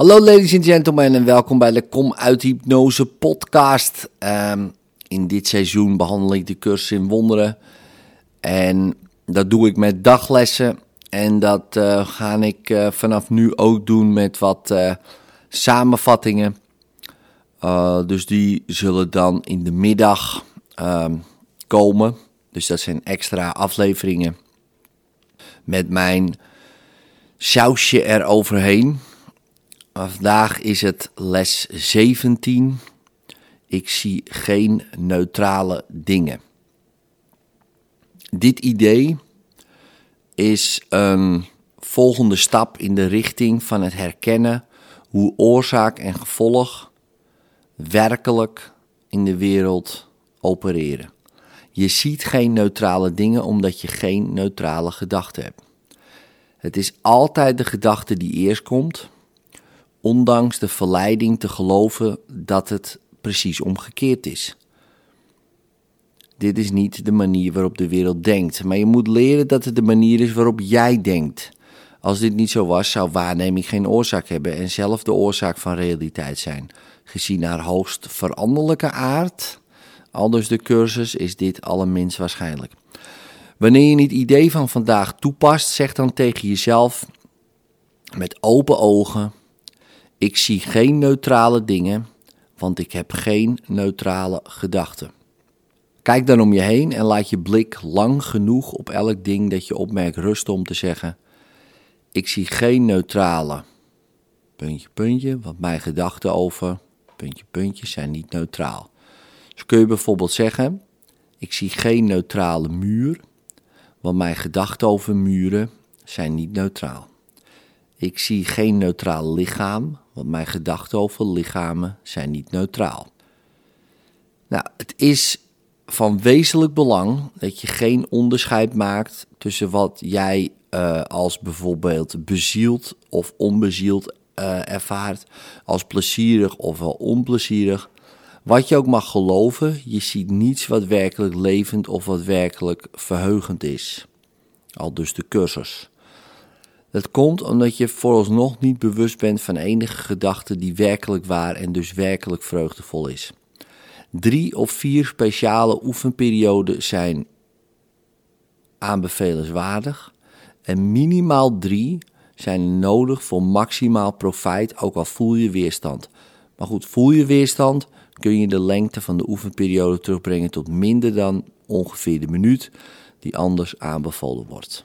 Hallo ladies and gentlemen en welkom bij de Kom uit Hypnose podcast. Ehm, in dit seizoen behandel ik de cursus in wonderen. En dat doe ik met daglessen. En dat uh, ga ik uh, vanaf nu ook doen met wat uh, samenvattingen. dus die zullen dan in de middag ehm, komen. Dus dat zijn extra afleveringen met mijn sausje eroverheen. Vandaag is het les 17. Ik zie geen neutrale dingen. Dit idee is een volgende stap in de richting van het herkennen hoe oorzaak en gevolg werkelijk in de wereld opereren. Je ziet geen neutrale dingen omdat je geen neutrale gedachten hebt. Het is altijd de gedachte die eerst komt, ondanks de verleiding te geloven dat het precies omgekeerd is. Dit is niet de manier waarop de wereld denkt, maar je moet leren dat het de manier is waarop jij denkt. Als dit niet zo was, zou waarneming geen oorzaak hebben en zelf de oorzaak van realiteit zijn. Gezien haar hoogst veranderlijke aard, aldus de cursus, is dit allerminst waarschijnlijk. Wanneer je het idee van vandaag toepast, zeg dan tegen jezelf met open ogen: Ik zie geen neutrale dingen, want ik heb geen neutrale gedachten. Kijk dan om je heen en laat je blik lang genoeg op elk ding dat je opmerkt rusten om te zeggen: Ik zie geen neutrale. Puntje, puntje, want mijn gedachten over puntje, puntje zijn niet neutraal. Dus kun je bijvoorbeeld zeggen: Ik zie geen neutrale muur, want mijn gedachten over muren zijn niet neutraal. Ik zie geen neutraal lichaam, mijn gedachten over lichamen zijn niet neutraal. Nou, het is van wezenlijk belang dat je geen onderscheid maakt tussen wat jij uh, als bijvoorbeeld bezield of onbezield uh, ervaart, als plezierig of wel onplezierig. Wat je ook mag geloven, je ziet niets wat werkelijk levend of wat werkelijk verheugend is. Al dus de cursus. Dat komt omdat je vooralsnog niet bewust bent van enige gedachte die werkelijk waar en dus werkelijk vreugdevol is. Drie of vier speciale oefenperioden zijn aanbevelenswaardig en minimaal drie zijn nodig voor maximaal profijt, ook al voel je weerstand. Maar goed, voel je weerstand, kun je de lengte van de oefenperiode terugbrengen tot minder dan ongeveer de minuut die anders aanbevolen wordt.